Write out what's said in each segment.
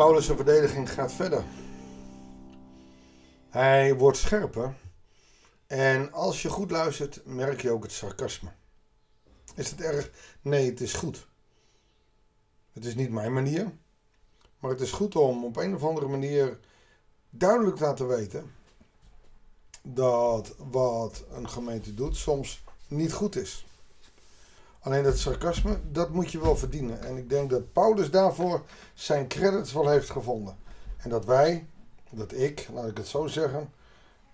Paulus' verdediging gaat verder. Hij wordt scherper. En als je goed luistert, merk je ook het sarcasme. Is het erg? Nee, het is goed. Het is niet mijn manier. Maar het is goed om op een of andere manier duidelijk te laten weten dat wat een gemeente doet soms niet goed is. Alleen dat sarcasme, dat moet je wel verdienen. En ik denk dat Paulus daarvoor zijn credits wel heeft gevonden. En dat wij, dat ik, laat ik het zo zeggen,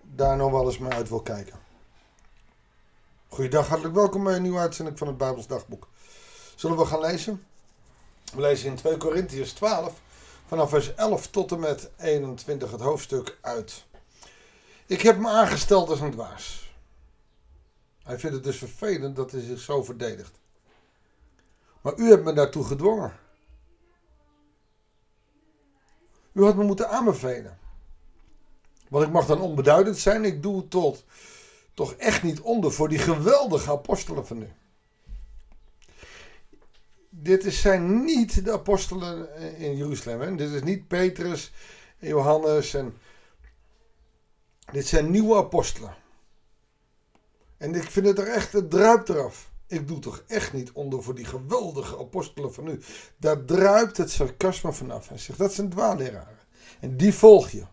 daar nog wel eens mee uit wil kijken. Goeiedag, hartelijk welkom bij een nieuwe uitzending van het Bijbels Dagboek. Zullen we gaan lezen? We lezen in 2 Korintiërs 12, vanaf vers 11 tot en met 21 het hoofdstuk uit. Ik heb me aangesteld als een dwaas. Hij vindt het dus vervelend dat hij zich zo verdedigt. Maar u hebt me daartoe gedwongen. U had me moeten aanbevelen. Want ik mag dan onbeduidend zijn. Ik doe tot toch echt niet onder voor die geweldige apostelen van u. Dit zijn niet de apostelen in Jeruzalem. Hè? Dit is niet Petrus en Johannes. En dit zijn nieuwe apostelen. En ik vind het er echt, het druipt eraf. Ik doe toch echt niet onder voor die geweldige apostelen van nu. Daar druipt het sarcasme vanaf. Hij zegt, dat zijn dwaalleraren. En die volg je.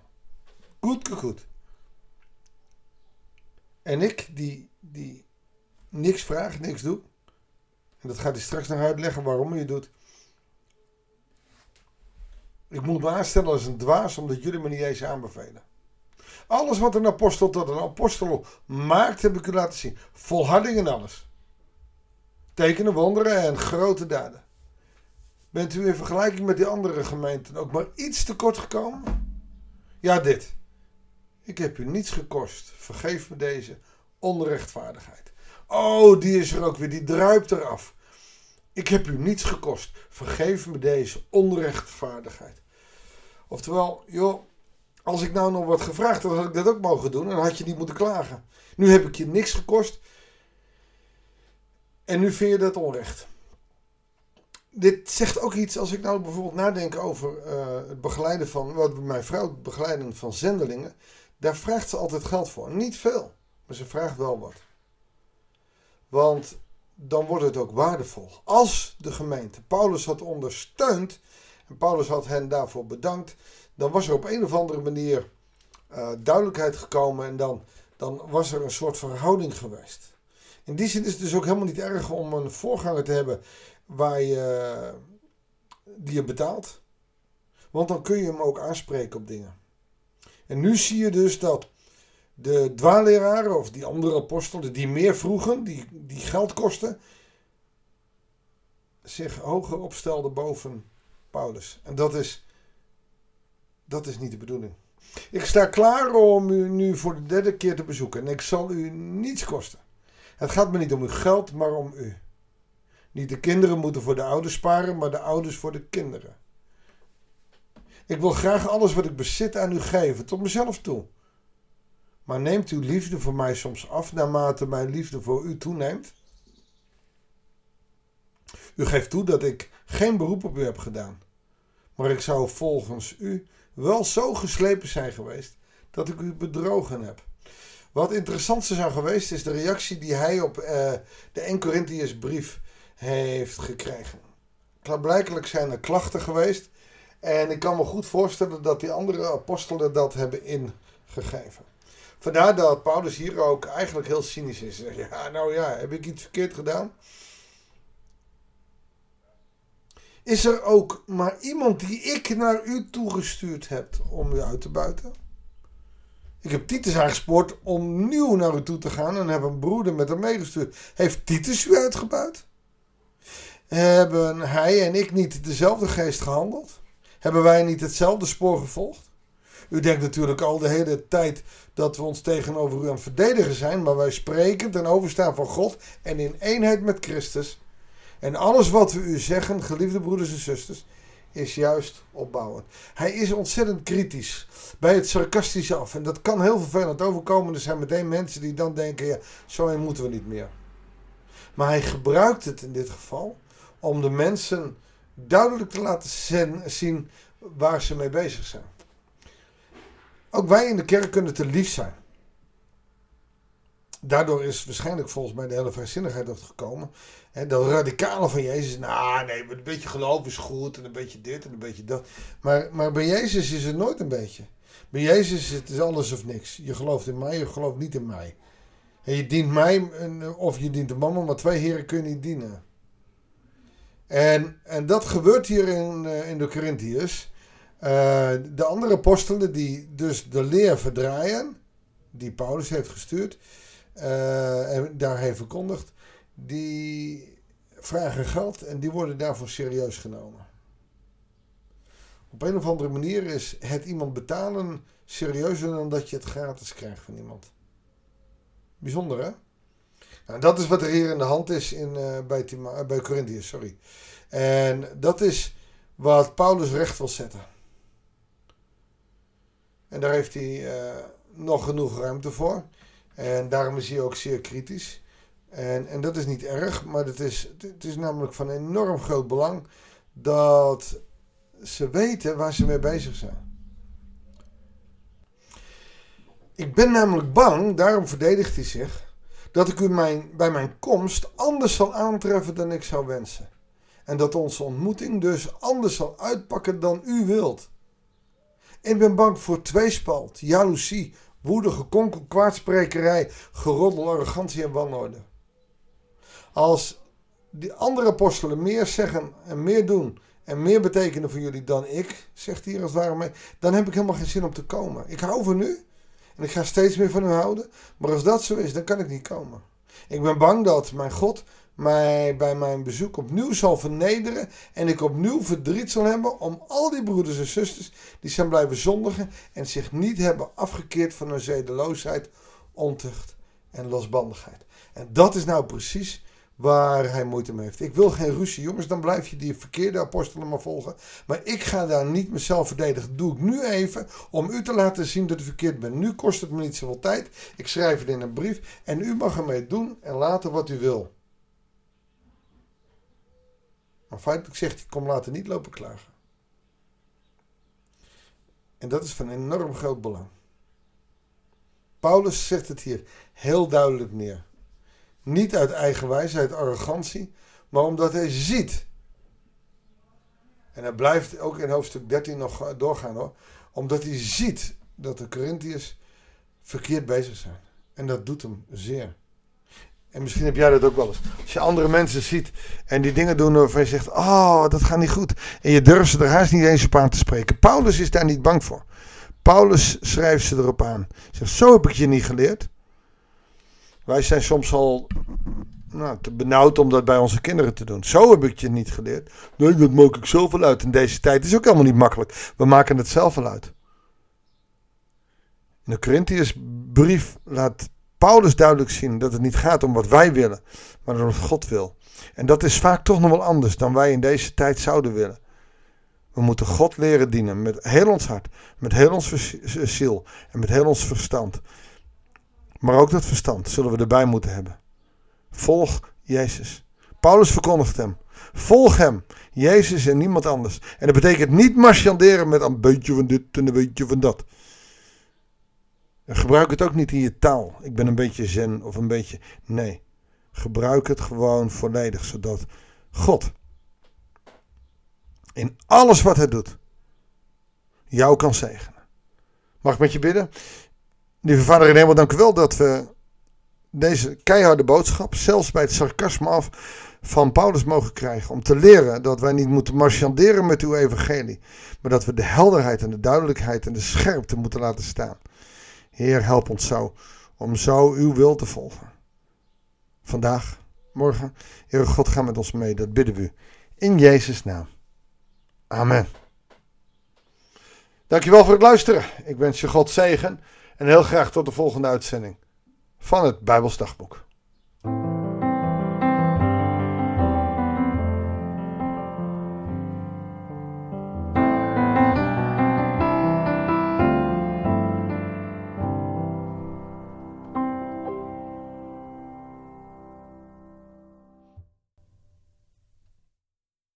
Goed, goed. En ik, die, die niks vraag, niks doe. En dat gaat hij straks nog uitleggen waarom hij doet. Ik moet me aanstellen als een dwaas, omdat jullie me niet eens aanbevelen. Alles wat een apostel tot een apostel maakt, heb ik u laten zien. Volharding en alles. Tekenen, wonderen en grote daden. Bent u in vergelijking met die andere gemeenten ook maar iets te kort gekomen? Ja, dit. Ik heb u niets gekost. Vergeef me deze onrechtvaardigheid. Oh, die is er ook weer. Die druipt eraf. Ik heb u niets gekost. Vergeef me deze onrechtvaardigheid. Oftewel, joh, als ik nou nog wat gevraagd had, had ik dat ook mogen doen. En dan had je niet moeten klagen. Nu heb ik je niks gekost. En nu vind je dat onrecht. Dit zegt ook iets als ik nou bijvoorbeeld nadenk over uh, het begeleiden van, wat mijn vrouw begeleiden van zendelingen. Daar vraagt ze altijd geld voor. Niet veel, maar ze vraagt wel wat. Want dan wordt het ook waardevol. Als de gemeente Paulus had ondersteund en Paulus had hen daarvoor bedankt, dan was er op een of andere manier uh, duidelijkheid gekomen en dan, dan was er een soort verhouding geweest. In die zin is het dus ook helemaal niet erg om een voorganger te hebben waar je, die je betaalt. Want dan kun je hem ook aanspreken op dingen. En nu zie je dus dat de dwaalleraren of die andere apostelen die meer vroegen, die, die geld kosten, zich hoger opstelden boven Paulus. En dat is, dat is niet de bedoeling. Ik sta klaar om u nu voor de derde keer te bezoeken en ik zal u niets kosten. Het gaat me niet om uw geld, maar om u. Niet de kinderen moeten voor de ouders sparen, maar de ouders voor de kinderen. Ik wil graag alles wat ik bezit aan u geven, tot mezelf toe. Maar neemt uw liefde voor mij soms af naarmate mijn liefde voor u toeneemt? U geeft toe dat ik geen beroep op u heb gedaan. Maar ik zou volgens u wel zo geslepen zijn geweest dat ik u bedrogen heb. Wat interessant zou geweest is de reactie die hij op uh, de 1 Corinthiërs brief heeft gekregen. Blijkelijk zijn er klachten geweest. En ik kan me goed voorstellen dat die andere apostelen dat hebben ingegeven. Vandaar dat Paulus hier ook eigenlijk heel cynisch is. Ja, nou ja, heb ik iets verkeerd gedaan? Is er ook maar iemand die ik naar u toegestuurd heb om u uit te buiten? Ik heb Titus aangespoord om nieuw naar u toe te gaan en heb een broeder met hem meegestuurd. Heeft Titus u uitgebuit? Hebben hij en ik niet dezelfde geest gehandeld? Hebben wij niet hetzelfde spoor gevolgd? U denkt natuurlijk al de hele tijd dat we ons tegenover u aan het verdedigen zijn, maar wij spreken ten overstaan van God en in eenheid met Christus. En alles wat we u zeggen, geliefde broeders en zusters, is juist opbouwend. Hij is ontzettend kritisch bij het sarcastische af. En dat kan heel vervelend overkomen. Er zijn meteen mensen die dan denken: ja, zo moeten we niet meer. Maar hij gebruikt het in dit geval om de mensen duidelijk te laten zien waar ze mee bezig zijn. Ook wij in de kerk kunnen te lief zijn. Daardoor is waarschijnlijk volgens mij de hele vrijzinnigheid dat gekomen. Dat radicale van Jezus. Nou, nee, een beetje geloof is goed. En een beetje dit en een beetje dat. Maar, maar bij Jezus is het nooit een beetje. Bij Jezus is het alles of niks. Je gelooft in mij, je gelooft niet in mij. En je dient mij of je dient de mama, maar twee heren kun je niet dienen. En, en dat gebeurt hier in, eh, in de Corinthiërs. Uh, de andere apostelen die dus de leer verdraaien, die Paulus heeft gestuurd en daar heeft verkondigd, die vragen geld en die worden daarvoor serieus genomen. Op een of andere manier is het iemand betalen serieuzer dan dat je het gratis krijgt van iemand. Bijzonder hè? Nou, dat is wat er hier in de hand is in, uh, bij, bij Corinthiërs, sorry. En dat is wat Paulus recht wil zetten. En daar heeft hij nog genoeg ruimte voor. En daarom is hij ook zeer kritisch. En, en dat is niet erg, maar het is, het is namelijk van enorm groot belang dat ze weten waar ze mee bezig zijn. Ik ben namelijk bang, daarom verdedigt hij zich, dat ik u mijn, bij mijn komst anders zal aantreffen dan ik zou wensen. En dat onze ontmoeting dus anders zal uitpakken dan u wilt. Ik ben bang voor tweespalt, jaloezie, woede, gekonkel, kwaadsprekerij, geroddel, arrogantie en wanorde. Als die andere apostelen meer zeggen en meer doen en meer betekenen voor jullie dan ik, zegt hier als het dan heb ik helemaal geen zin om te komen. Ik hou van u en ik ga steeds meer van u houden, maar als dat zo is, dan kan ik niet komen. Ik ben bang dat mijn God mij bij mijn bezoek opnieuw zal vernederen en ik opnieuw verdriet zal hebben om al die broeders en zusters die zijn blijven zondigen en zich niet hebben afgekeerd van hun zedeloosheid, ontucht en losbandigheid. En dat is nou precies waar hij moeite mee heeft. Ik wil geen ruzie, jongens, dan blijf je die verkeerde apostelen maar volgen. Maar ik ga daar niet mezelf verdedigen. Dat doe ik nu even om u te laten zien dat ik verkeerd ben. Nu kost het me niet zoveel tijd. Ik schrijf het in een brief en u mag ermee doen en laten wat u wil. Maar feitelijk zegt hij, kom later niet lopen klagen. En dat is van enorm groot belang. Paulus zegt het hier heel duidelijk neer. Niet uit eigen wijsheid, arrogantie, maar omdat hij ziet. En hij blijft ook in hoofdstuk 13 nog doorgaan hoor. Omdat hij ziet dat de Corinthiërs verkeerd bezig zijn. En dat doet hem zeer. En misschien heb jij dat ook wel eens. Als je andere mensen ziet en die dingen doen waarvan je zegt: Oh, dat gaat niet goed. En je durft ze er haast niet eens op aan te spreken. Paulus is daar niet bang voor. Paulus schrijft ze erop aan. Zegt: Zo heb ik je niet geleerd. Wij zijn soms al nou, te benauwd om dat bij onze kinderen te doen. Zo heb ik je niet geleerd. Nee, dat maak ik wel uit. In deze tijd het is ook helemaal niet makkelijk. We maken het zelf wel uit. In de Corinthiërsbrief laat Paulus duidelijk zien dat het niet gaat om wat wij willen, maar om wat God wil. En dat is vaak toch nog wel anders dan wij in deze tijd zouden willen. We moeten God leren dienen met heel ons hart, met heel ons ziel en met heel ons verstand. Maar ook dat verstand zullen we erbij moeten hebben. Volg Jezus. Paulus verkondigt hem. Volg hem. Jezus en niemand anders. En dat betekent niet marchanderen met een beetje van dit en een beetje van dat. Gebruik het ook niet in je taal. Ik ben een beetje zen of een beetje. Nee. Gebruik het gewoon volledig, zodat God in alles wat hij doet jou kan zegenen. Mag ik met je bidden? Lieve Vader in hemel, dank u wel dat we deze keiharde boodschap, zelfs bij het sarcasme af, van Paulus mogen krijgen. Om te leren dat wij niet moeten marchanderen met uw evangelie, maar dat we de helderheid en de duidelijkheid en de scherpte moeten laten staan. Heer, help ons zo om zo uw wil te volgen. Vandaag, morgen, Heer God, ga met ons mee. Dat bidden we u. In Jezus' naam. Amen. Dankjewel voor het luisteren. Ik wens je God zegen en heel graag tot de volgende uitzending van het Bijbelsdagboek.